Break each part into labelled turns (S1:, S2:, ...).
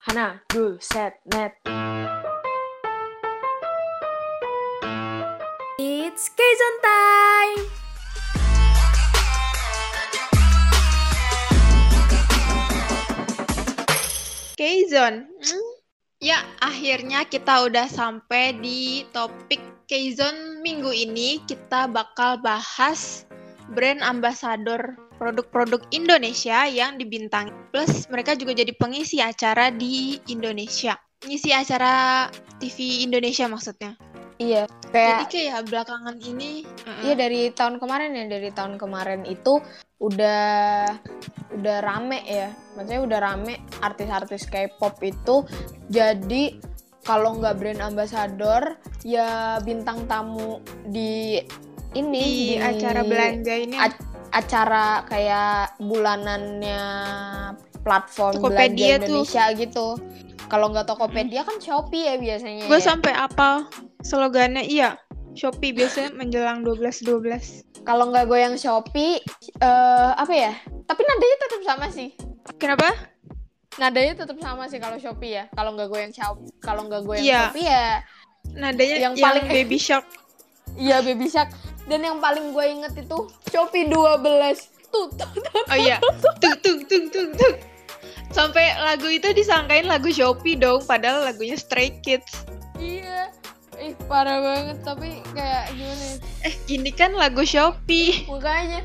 S1: Hana, dul, set, net. It's Kazon time!
S2: Hmm. Ya, akhirnya kita udah sampai di topik Keizon minggu ini. Kita bakal bahas brand ambassador produk-produk Indonesia yang dibintangi. Plus mereka juga jadi pengisi acara di Indonesia. Ngisi acara TV Indonesia maksudnya.
S1: Iya,
S2: Jadi
S1: kayak
S2: kayak belakangan ini
S1: iya dari tahun kemarin ya, dari tahun kemarin itu udah udah rame ya. Maksudnya udah rame artis-artis K-pop itu jadi kalau nggak brand ambassador ya bintang tamu di ini
S2: di acara belanja ini
S1: a- acara kayak bulanannya platform
S2: Tokopedia
S1: belanja
S2: tuh.
S1: Indonesia gitu. Kalau nggak Tokopedia kan Shopee ya biasanya.
S2: gue
S1: ya.
S2: sampai apa slogannya iya Shopee biasanya menjelang 12-12
S1: Kalau nggak goyang Shopee, eh apa ya? Tapi nadanya tetap sama sih.
S2: kenapa?
S1: Nadanya tetap sama sih kalau Shopee ya. Kalau nggak goyang Shopee, kalau nggak goyang
S2: Iya.
S1: Shopee ya,
S2: nadanya
S1: Yang
S2: yang,
S1: paling-
S2: baby shark
S1: iya Baby Shark. Dan yang paling gue inget itu Shopee 12. Tuh, tuh, tuh.
S2: oh iya tung tung tung tung tung sampai lagu itu disangkain lagu Shopee dong padahal lagunya Stray Kids
S1: Iya. Ih, parah banget. Tapi kayak gimana ya?
S2: eh ini kan lagu Shopee
S1: Makanya.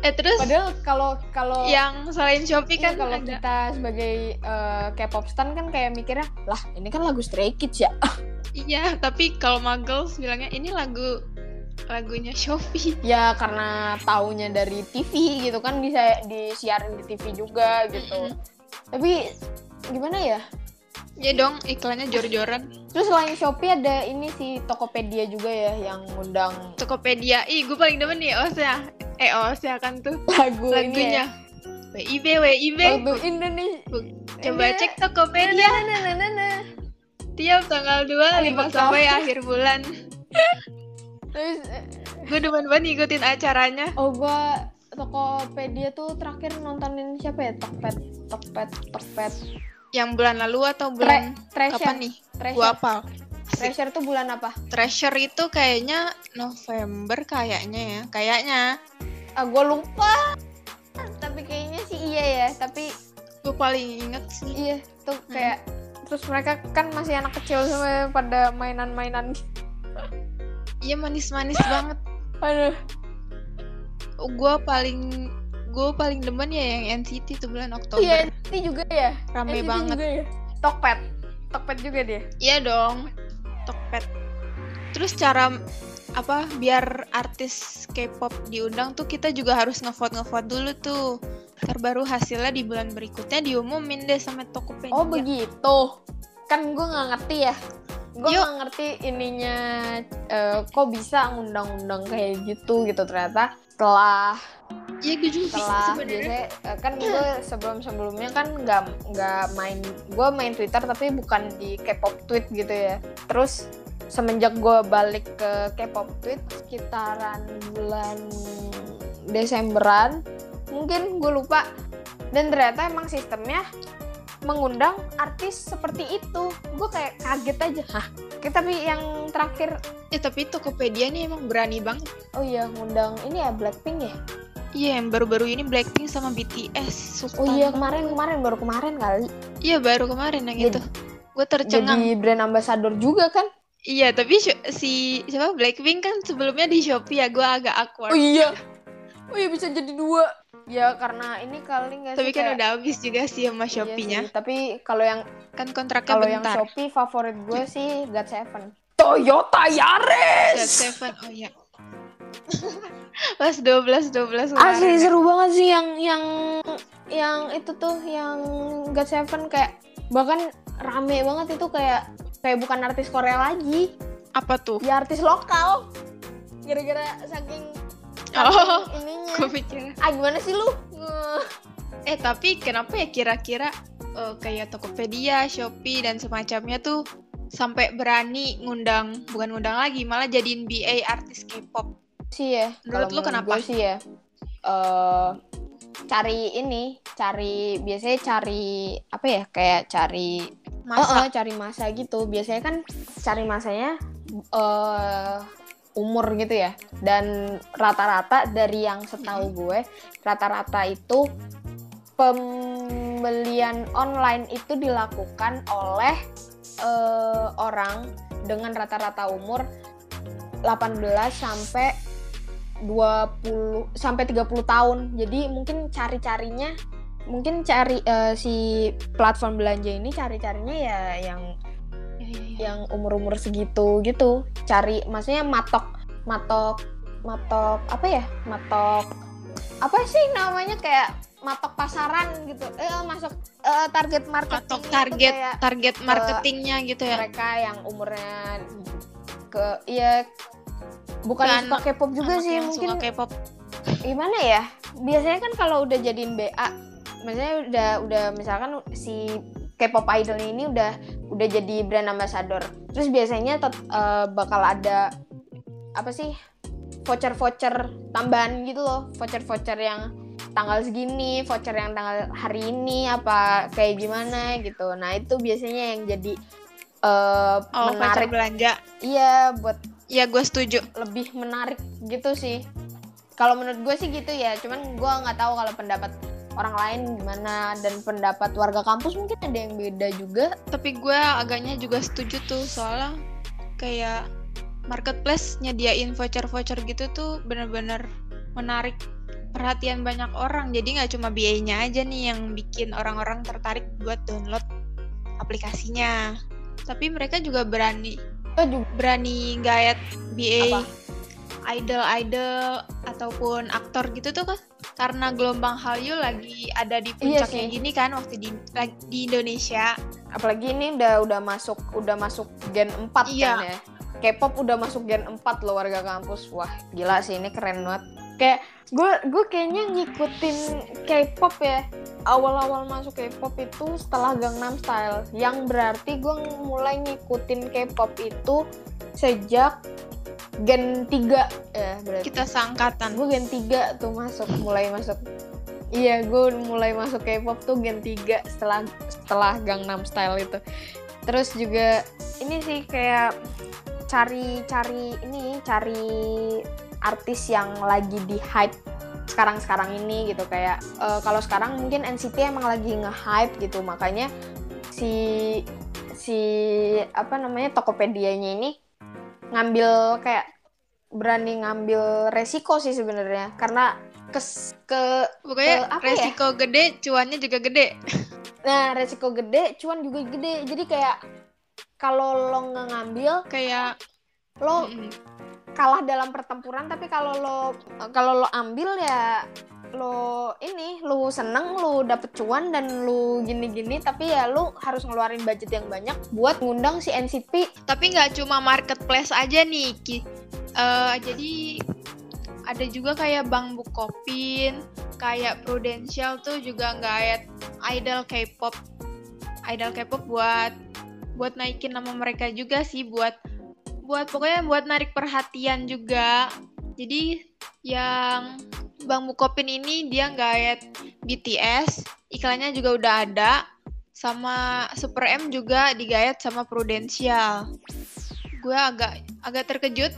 S2: eh terus
S1: Padahal kalau kalau
S2: yang selain Shopee
S1: Iya,
S2: kan
S1: kalau
S2: ada
S1: kita sebagai eh, K-pop stan kan kayak mikirnya, lah ini kan lagu Stray Kids ya.
S2: iya tapi kalau Muggles bilangnya ini lagu lagunya Shopee.
S1: Ya karena taunya dari TV gitu kan bisa disiarin di TV juga gitu. Tapi gimana ya?
S2: ya dong iklannya jor-joran.
S1: Terus selain Shopee ada ini sih Tokopedia juga ya yang ngundang.
S2: Tokopedia. Ih gue paling demen nih Osya eh Osya kan tuh.
S1: Lagu ini
S2: lagunya.
S1: ya.
S2: WIB WIB
S1: Lagu Indonesia.
S2: coba cek Tokopedia.
S1: Nah, nah, nah, nah, nah.
S2: tiap tanggal 2
S1: Lima
S2: 5 sampai akhir bulan
S1: Terus eh,
S2: gue demen banget ngikutin acaranya
S1: oh gua Tokopedia tuh terakhir nontonin siapa ya? Tokped, Tokped, Tokped.
S2: yang bulan lalu atau
S1: Tre
S2: bulan
S1: Treasure.
S2: kapan nih
S1: Treasure.
S2: gua apal
S1: Treasure tuh bulan apa?
S2: Treasure itu kayaknya November kayaknya ya kayaknya
S1: Ah, gue lupa. Tapi kayaknya sih iya ya. Tapi
S2: gue paling inget sih
S1: iya tuh kayak terus mereka kan masih anak kecil semua pada mainan-mainan.
S2: Iya manis-manis banget
S1: Aduh.
S2: gue paling gue paling demen ya yang NCT tuh bulan Oktober
S1: Iya, ini juga ya.
S2: rame
S1: NCT
S2: banget
S1: Juga ya. Tokped. Tokped juga dia.
S2: iya dong Tokped terus cara apa biar artis K-pop diundang tuh kita juga harus ngevote ngevote dulu tuh ntar baru hasilnya di bulan berikutnya diumumin deh sama Tokopedia
S1: Oh begitu. Kan gue nggak ngerti ya. Gue nggak ngerti ininya eh, kok bisa ngundang-undang kayak gitu gitu ternyata. Setelah
S2: iya gue juga
S1: setelah
S2: sebenarnya.
S1: biasanya eh, kan gue sebelum sebelumnya kan nggak nggak main gue main Twitter tapi bukan di K-pop tweet gitu ya. Terus semenjak gue balik ke K-pop tweet sekitaran bulan Desemberan mungkin gue lupa. Dan ternyata emang sistemnya mengundang artis seperti itu. Gue kayak kaget aja. Hah? Oke, tapi yang terakhir.
S2: Eh tapi Tokopedia nih emang berani banget.
S1: Oh iya ngundang ini ya Blackpink ya?
S2: Iya yang baru-baru ini Blackpink sama BTS Sultan
S1: oh iya kemarin kemarin baru kemarin kali.
S2: Iya baru kemarin yang
S1: Jadi-
S2: itu. Gue tercengang.
S1: jadi brand ambassador juga kan?
S2: Iya, tapi si siapa? Blackpink kan sebelumnya di Shopee ya, gue agak awkward.
S1: iya oh iya bisa jadi dua ya karena ini kali nggak
S2: tapi
S1: sih
S2: kan
S1: kayak-
S2: udah habis juga sih sama
S1: Iya
S2: Shopee-nya.
S1: sih, tapi kalau yang
S2: kan kontraknya
S1: kalau yang
S2: bentar.
S1: Shopee favorit gue sih God Seven Toyota
S2: God
S1: Yaris
S2: Seven, oh iya. Pas 12 12
S1: asli
S2: kemarin.
S1: seru banget sih yang yang yang itu tuh yang God Seven kayak bahkan rame banget itu kayak kayak bukan artis Korea lagi
S2: Apa tuh?
S1: ya artis lokal gara-gara saking
S2: Oh,
S1: ininya
S2: gue pikir.
S1: ah gimana sih lu
S2: Eh, tapi kenapa ya kira-kira eh, kayak Tokopedia, Shopee dan semacamnya tuh sampai berani ngundang, bukan ngundang lagi, malah jadiin BA artis K-pop.
S1: sih ya
S2: Menurut lu kenapa?
S1: gue sih ya eh cari ini cari biasanya cari apa ya kayak cari
S2: Masa
S1: Oh, oh, cari masa gitu. Biasanya kan cari masanya eh umur gitu ya. Dan rata-rata dari yang setahu gue, rata-rata itu pembelian online itu dilakukan oleh eh, orang dengan rata-rata umur 18 sampai 20 sampai 30 tahun. Jadi mungkin cari-carinya mungkin cari eh, si platform belanja ini cari-carinya ya yang
S2: Ya, ya, ya.
S1: yang umur-umur segitu gitu. Cari maksudnya matok matok matok apa ya? Matok apa sih namanya? Kayak matok pasaran gitu. Eh masuk eh, target market
S2: atau target target marketingnya gitu ya?
S1: mereka yang umurnya ke iya bukan
S2: Ke
S1: suka K-pop juga sih
S2: yang
S1: mungkin.
S2: suka K-pop.
S1: Gimana ya? Biasanya kan kalau udah jadiin BA maksudnya udah udah misalkan si K-pop idol ini udah udah jadi brand ambassador. Terus biasanya tet- eh, bakal ada apa sih voucher-voucher tambahan gitu loh. Voucher-voucher yang tanggal segini voucher yang tanggal hari ini apa kayak gimana gitu. Nah itu biasanya yang jadi eh,
S2: oh
S1: menarik.
S2: belanja.
S1: Iya buat
S2: ya gue setuju.
S1: lebih menarik gitu sih. Kalau menurut gue sih gitu ya, cuman gue nggak tahu kalau pendapat orang lain gimana dan pendapat warga kampus mungkin ada yang beda juga.
S2: tapi gue agaknya juga setuju tuh soalnya kayak marketplace nyediain voucher-voucher gitu tuh bener-bener menarik perhatian banyak orang jadi nggak cuma BA-nya aja nih yang bikin orang-orang tertarik buat download aplikasinya tapi mereka juga berani
S1: juga
S2: berani gayat BA
S1: Apa?
S2: Idol-idol ataupun aktor gitu tuh kan karena gelombang Hallyu lagi ada di
S1: Iya
S2: puncaknya
S1: sih.
S2: gini kan waktu di di Indonesia
S1: apalagi ini udah udah masuk udah masuk gen 4
S2: Iya.
S1: kan ya. K-pop udah masuk gen 4 loh warga kampus. Wah, gila sih ini keren banget. Kayak gue gue kayaknya ngikutin K-pop ya. Awal-awal masuk K-pop itu setelah Gangnam Style. Yang berarti gue mulai ngikutin K-pop itu sejak gen 3 ya berarti.
S2: kita seangkatan.
S1: Gue gen 3 tuh masuk mulai masuk. Iya gue mulai masuk K-pop tuh gen 3 setelah setelah Gangnam Style itu. Terus juga ini sih kayak cari cari ini cari artis yang lagi di hype sekarang sekarang ini gitu. Kayak eh, kalau sekarang mungkin NCT emang lagi nge-hype gitu. Makanya si si apa namanya Tokopedia-nya ini ngambil kayak berani ngambil resiko sih sebenarnya. Karena kes ke
S2: pokoknya
S1: Eh, apa ya?
S2: resiko gede cuannya juga gede.
S1: Nah resiko gede cuan juga gede. Jadi kayak kalau lo nggak ngambil
S2: kayak
S1: lo
S2: mm,
S1: kalah dalam pertempuran tapi kalau lo kalau lo ambil ya lo ini lo seneng lo dapet cuan dan lo gini-gini tapi ya lo harus ngeluarin budget yang banyak buat ngundang si NCT
S2: tapi nggak cuma marketplace aja nih Ki. Eh, jadi ada juga kayak Bank Bukopin kayak Prudential tuh juga nggak idol K-pop. Idol K-pop buat buat naikin nama mereka juga sih buat buat pokoknya buat narik perhatian juga. Jadi yang Bang Bukopin ini dia nggak BTS iklannya juga udah ada sama Super M juga digayat sama Prudential. Gue agak agak terkejut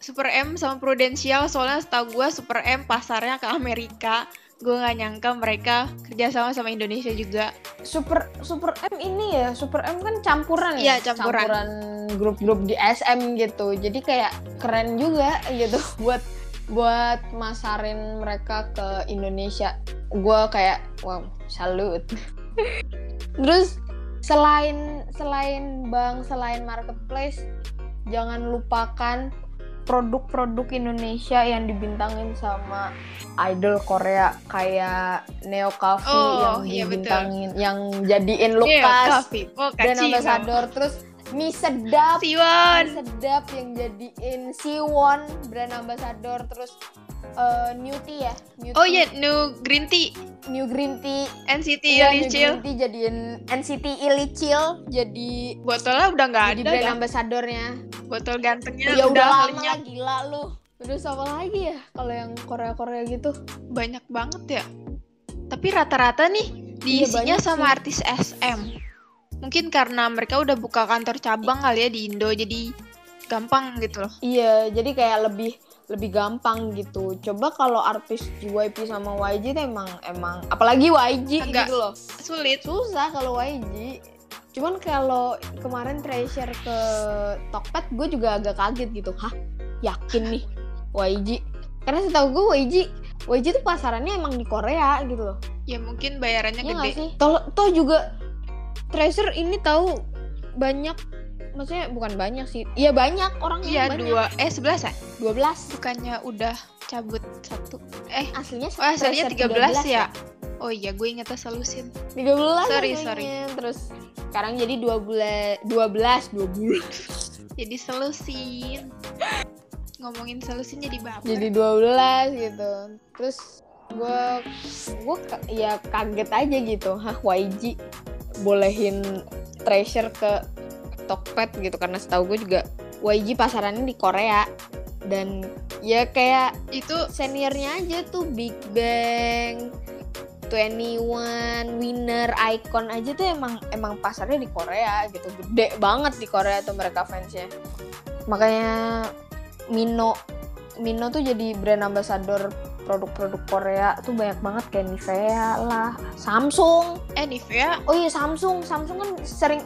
S2: Super M sama Prudential soalnya setahu gue Super M pasarnya ke Amerika. Gue nggak nyangka mereka kerjasama sama Indonesia juga.
S1: Super Super M ini ya Super M kan campuran ya?
S2: Iya, campuran.
S1: grup-grup di SM gitu. Jadi kayak keren juga gitu buat buat masarin mereka ke Indonesia gue kayak wow salut terus selain selain bank selain marketplace jangan lupakan produk-produk Indonesia yang dibintangin sama idol Korea kayak Neo Cafe
S2: Oh,
S1: yang
S2: iya, betul.
S1: dibintangin yang jadiin Lukas
S2: Coffee. oh,
S1: brand
S2: kacau.
S1: ambassador terus mie sedap. Mie
S2: Siwon
S1: sedap yang jadiin Siwon brand ambassador terus eh, New Tea ya? New
S2: oh iya new green tea.
S1: New Green Tea.
S2: NCT
S1: Iya, New
S2: Illicil
S1: Green Tea jadiin NCT Illicil jadi
S2: botolnya udah nggak ada
S1: brand
S2: dah.
S1: ambassadornya.
S2: Botol gantengnya
S1: ya udah lama
S2: lenyap.
S1: lah gila lu. Terus apa lagi ya kalau yang Korea Korea gitu?
S2: Banyak banget ya. Tapi rata-rata nih diisinya
S1: banyak
S2: sama
S1: sih.
S2: artis SM. Mungkin karena mereka udah buka kantor cabang kali ya di Indo, jadi gampang gitu loh.
S1: Iya, jadi kayak lebih lebih gampang gitu. Coba kalau artis JYP sama YG tuh emang emang apalagi YG
S2: Agak-
S1: gitu loh.
S2: Sulit.
S1: Susah kalau YG. Cuman kalau kemarin Treasure ke Tokped gue juga agak kaget gitu. Hah? Yakin nih YG? Karena setahu gue YG YG tuh pasarannya emang di Korea gitu loh.
S2: Ya mungkin bayarannya
S1: Iya
S2: gede.
S1: sih? Toh, toh juga Treasure ini tahu banyak maksudnya bukan banyak sih. Iya banyak orang
S2: Iya, dua eh 11 ya?
S1: 12
S2: Bukannya udah cabut satu. Eh,
S1: aslinya
S2: oh, aslinya
S1: Treasure
S2: 13, ya? Oh iya, gue ingetnya solusin.
S1: 13
S2: Sorry,
S1: aslinya.
S2: sorry.
S1: Terus sekarang jadi 12 12 2 bulan.
S2: Jadi selusin. Ngomongin selusin jadi baper.
S1: Jadi 12 gitu. Terus gue gue ya kaget aja gitu. Hah, YG bolehin Treasure ke Tokped gitu karena setahu gue juga YG pasarannya di Korea dan ya kayak
S2: itu
S1: seniornya aja tuh Big Bang 21, Winner, Icon aja tuh emang emang pasarnya di Korea gitu. Gede banget di Korea tuh mereka fansnya. Makanya Mino Mino tuh jadi brand ambassador produk-produk Korea tuh banyak banget kayak Nivea lah, Samsung.
S2: eh Nivea.
S1: Oh iya Samsung, Samsung kan sering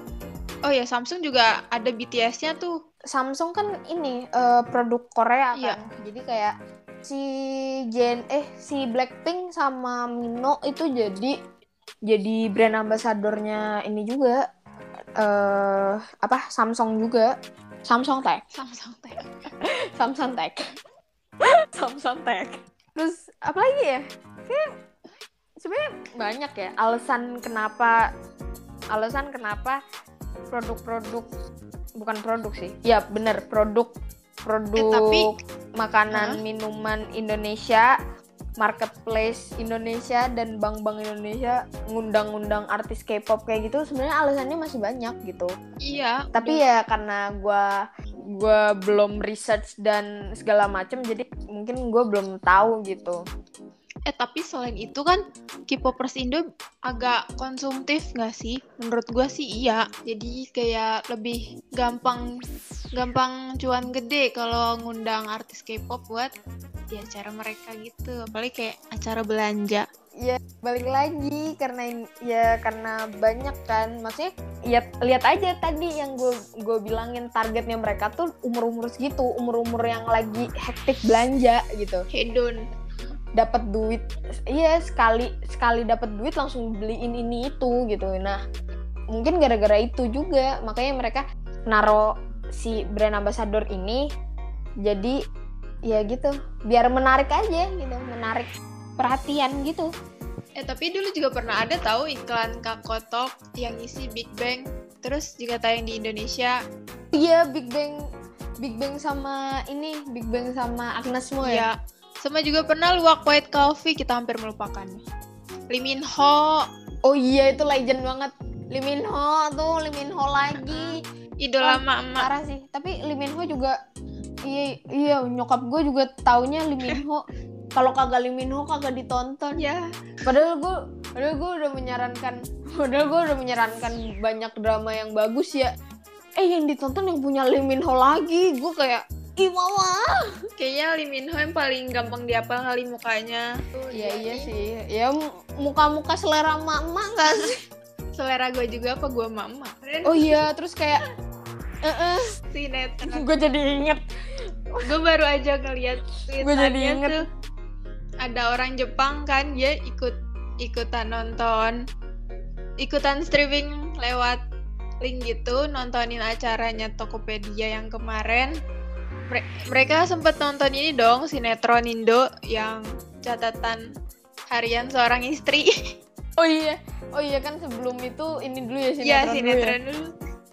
S2: Oh ya, Samsung juga ada BTS-nya tuh.
S1: Samsung kan ini eh, produk Korea kan.
S2: Iya.
S1: Jadi kayak si Jen eh si Blackpink sama Mino itu jadi jadi brand ambasadornya ini juga eh apa Samsung juga. Samsung Tech.
S2: Samsung Tech.
S1: Samsung Tech. Samsung Tech. Terus apa lagi ya? Kayak sebenarnya banyak ya alasan kenapa alasan kenapa produk-produk bukan produk sih. Ya bener produk produk
S2: Eh, tapi-
S1: makanan
S2: Hah?
S1: minuman Indonesia marketplace Indonesia dan bank-bank Indonesia ngundang-ngundang artis K-pop kayak gitu sebenarnya alasannya masih banyak gitu
S2: Iya.
S1: tapi ya karena gua gua belum research dan segala macem jadi mungkin gue belum tahu gitu
S2: Eh tapi selain itu kan K-popers Indo agak konsumtif nggak sih? Menurut gua sih iya. Jadi kayak lebih gampang gampang cuan gede kalau ngundang artis K-pop buat di acara mereka gitu. Apalagi kayak acara belanja.
S1: balik lagi karena ya karena banyak kan maksudnya ya lihat aja tadi yang gue gue bilangin targetnya mereka tuh umur umur segitu umur umur yang lagi hektik belanja gitu
S2: Hedon.
S1: dapat duit iya sekali sekali dapat duit langsung beliin ini itu gitu nah mungkin gara-gara itu juga makanya mereka naro si brand ambassador ini jadi ya gitu biar menarik aja gitu menarik perhatian gitu
S2: Eh tapi dulu juga pernah ada tahu iklan Kakotok yang isi Big Bang. Terus juga tayang di Indonesia.
S1: iya Big Bang Big Bang sama ini Big Bang sama Agnes Mo ya
S2: Ya. Sama juga pernah Luwak White Coffee kita hampir melupakannya. Lee Min Ho,
S1: oh iya itu legend banget Lee Min Ho tuh Lee Min Ho lagi
S2: idola
S1: Oh,
S2: emak-emak.
S1: parah sih tapi Lee Min Ho juga iya iya nyokap gue juga taunya Lee Min Ho. Kalau kagak Lee Min Ho kagak ditonton.
S2: Ya,
S1: padahal gue padahal gue udah menyarankan padahal gue udah menyarankan banyak drama yang bagus ya. Eh yang ditonton yang punya Lee Min Ho lagi. Gue kayak ih mama.
S2: Kayaknya Lee Min Ho yang paling gampang dihafal kali mukanya. Tuh,
S1: iya iya sih. Ya muka-muka selera emak-emak gak sih?
S2: Selera gue juga apa gue emak-emak.
S1: oh iya terus kayak eh
S2: Sinetron.
S1: gue jadi inget
S2: gue baru aja ngeliat
S1: jadi
S2: tweetannya
S1: inget.
S2: tuh. Ada orang Jepang kan, dia ikut ikutan nonton, ikutan streaming lewat link gitu, nontonin acaranya Tokopedia yang kemarin. Mere- mereka sempet nonton ini dong, sinetron Indo yang catatan harian seorang istri.
S1: oh iya oh iya kan sebelum itu ini dulu ya sinetron
S2: Iya,
S1: dulu ya.
S2: sinetron dulu.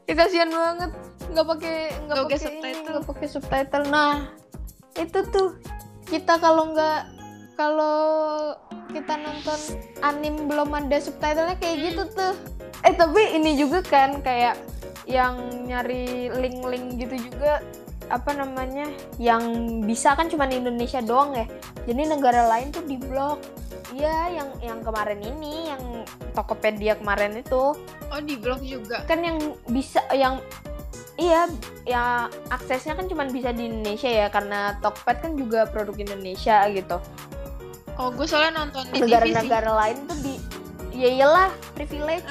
S1: ya kasihan banget nggak pakai nggak
S2: pakai subtitle.
S1: nggak pakai subtitle. Nah itu tuh kita kalau nggak kalau kita nonton anim belum ada subtitlenya kayak gitu tuh. Eh tapi ini juga kan kayak yang nyari link-link gitu juga apa namanya yang bisa kan cuma Indonesia doang ya. Jadi negara lain tuh di blok iya yang yang kemarin ini yang Tokopedia kemarin itu.
S2: Oh, di blog juga.
S1: kan yang bisa yang iya ya aksesnya kan cuma bisa di Indonesia ya karena Tokped kan juga produk Indonesia gitu.
S2: Oh, gue soalnya nonton di
S1: negara-negara lain tuh di ya iyalah privilege.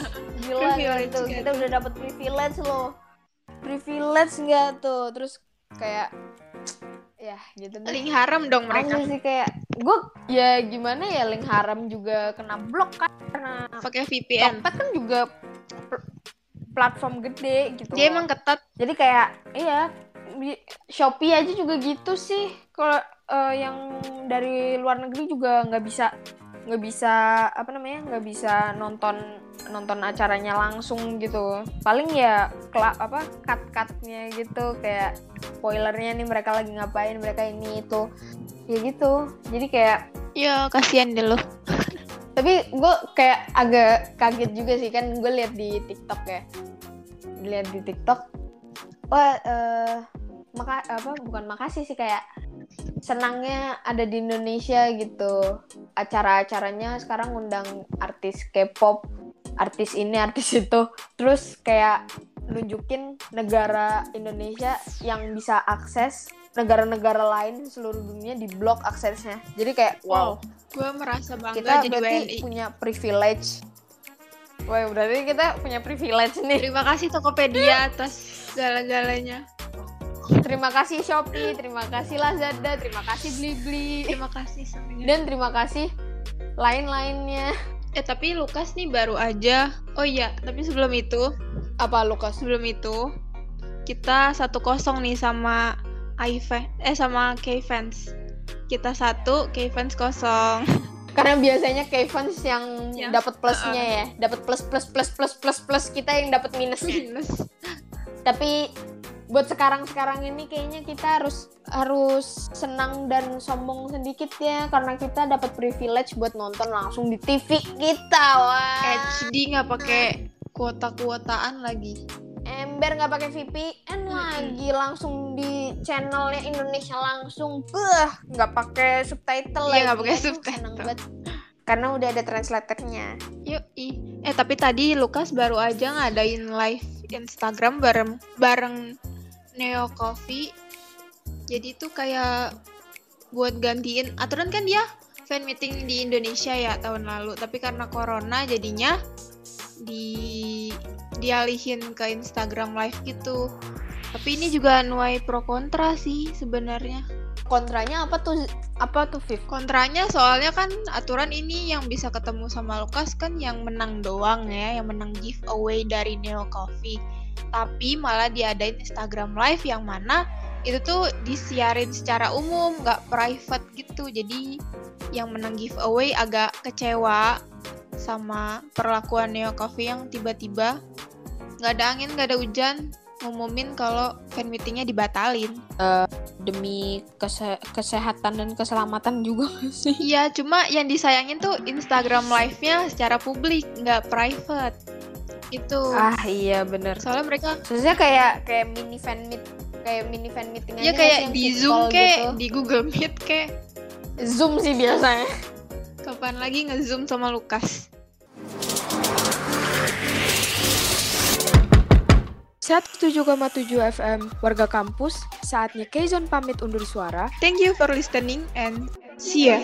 S1: Gila
S2: Privilege
S1: gitu.
S2: kan.
S1: kita udah dapat privilege loh. Privilege nggak tuh? Terus kayak ya gitu deh.
S2: Link haram dong mereka.
S1: Anjir sih kayak gue ya gimana ya link haram juga kena blok kan. Karena
S2: Pakai VPN.
S1: Tokped kan juga platform gede gitu
S2: Dia emang ketat.
S1: jadi kayak iya Shopee aja juga gitu sih. Kalau eh, yang dari luar negeri juga nggak bisa nggak bisa apa namanya nggak bisa nonton nonton acaranya langsung gitu. Paling ya kela- apa cut cutnya gitu. Kayak spoilernya nih mereka lagi ngapain mereka ini itu. Ya gitu. Jadi kayak
S2: Ya, kasihan deh lo.
S1: Tapi gue kayak agak kaget juga sih kan gue lihat di TikTok ya. Lihat di TikTok wah eh maka apa bukan makasih sih kayak senangnya ada di Indonesia gitu. Acara-acaranya sekarang undang artis K-pop artis ini artis itu. Terus kayak nunjukin negara Indonesia yang bisa akses negara-negara lain seluruh dunia di blok aksesnya jadi kayak wow
S2: Gue merasa bangga
S1: kita
S2: jadi
S1: berarti
S2: WNI.
S1: punya privilege. Wah, berarti kita punya privilege nih.
S2: Terima kasih Tokopedia atas segala-galanya.
S1: Terima kasih Shopee, terima kasih Lazada, terima kasih Blibli,
S2: Terima kasih semuanya.
S1: dan terima kasih lain-lainnya.
S2: Eh tapi Lukas nih baru aja. Oh iya, tapi sebelum itu,
S1: Apa Lukas?
S2: sebelum itu kita satu kosong nih sama iFans eh sama K-Fans. Kita satu, K-Fans kosong.
S1: Karena biasanya K-fans yang
S2: Yang-
S1: dapat plusnya ya, dapat plus plus plus plus plus plus kita yang dapat minusnya.
S2: Minus.
S1: Tapi buat sekarang-sekarang ini kayaknya kita harus harus senang dan sombong sedikit ya karena kita dapat privilege buat nonton langsung di TV kita. Wah.
S2: HD nggak pakai kuota-kuotaan lagi.
S1: Ember nggak pakai VPN lagi langsung di channelnya Indonesia langsung. Beh nggak pakai subtitle
S2: Iya,
S1: lagi.
S2: nggak pakai subtitle.
S1: banget. Karena udah ada translatornya.
S2: Yuk, ih. Eh tapi tadi Lukas baru aja ngadain live Instagram bareng bareng Neo Coffee. Jadi itu kayak buat gantiin. Aturan kan dia fan meeting di Indonesia ya tahun lalu, tapi karena corona jadinya di dialihin ke Instagram live gitu. Tapi ini juga nuai pro kontra sih sebenarnya.
S1: kontranya apa tuh apa tuh Viv
S2: Kontranya soalnya kan aturan ini yang bisa ketemu sama Lukas kan yang menang doang ya, yang menang giveaway dari Neo Coffee. Tapi malah diadain Instagram Live yang mana itu tuh disiarin secara umum, nggak private gitu. Jadi yang menang giveaway agak kecewa sama perlakuan Neo Coffee yang tiba-tiba nggak ada angin, nggak ada hujan, ngumumin kalau fan meetingnya dibatalin.
S1: demi kese- kesehatan dan keselamatan juga sih
S2: Iya, cuma yang disayangin tuh Instagram live-nya secara publik, nggak private. Itu.
S1: ah iya bener
S2: Soalnya mereka
S1: Sebenarnya kayak kayak mini fan meet kayak mini fan meeting aja
S2: ya kayak di Zoom kayak
S1: gitu.
S2: di Google Meet kayak
S1: Zoom sih biasanya
S2: kapan lagi nge-zoom sama Lukas.
S1: 107,7 FM warga kampus saatnya Keizon pamit undur suara
S2: Thank you for listening and see ya.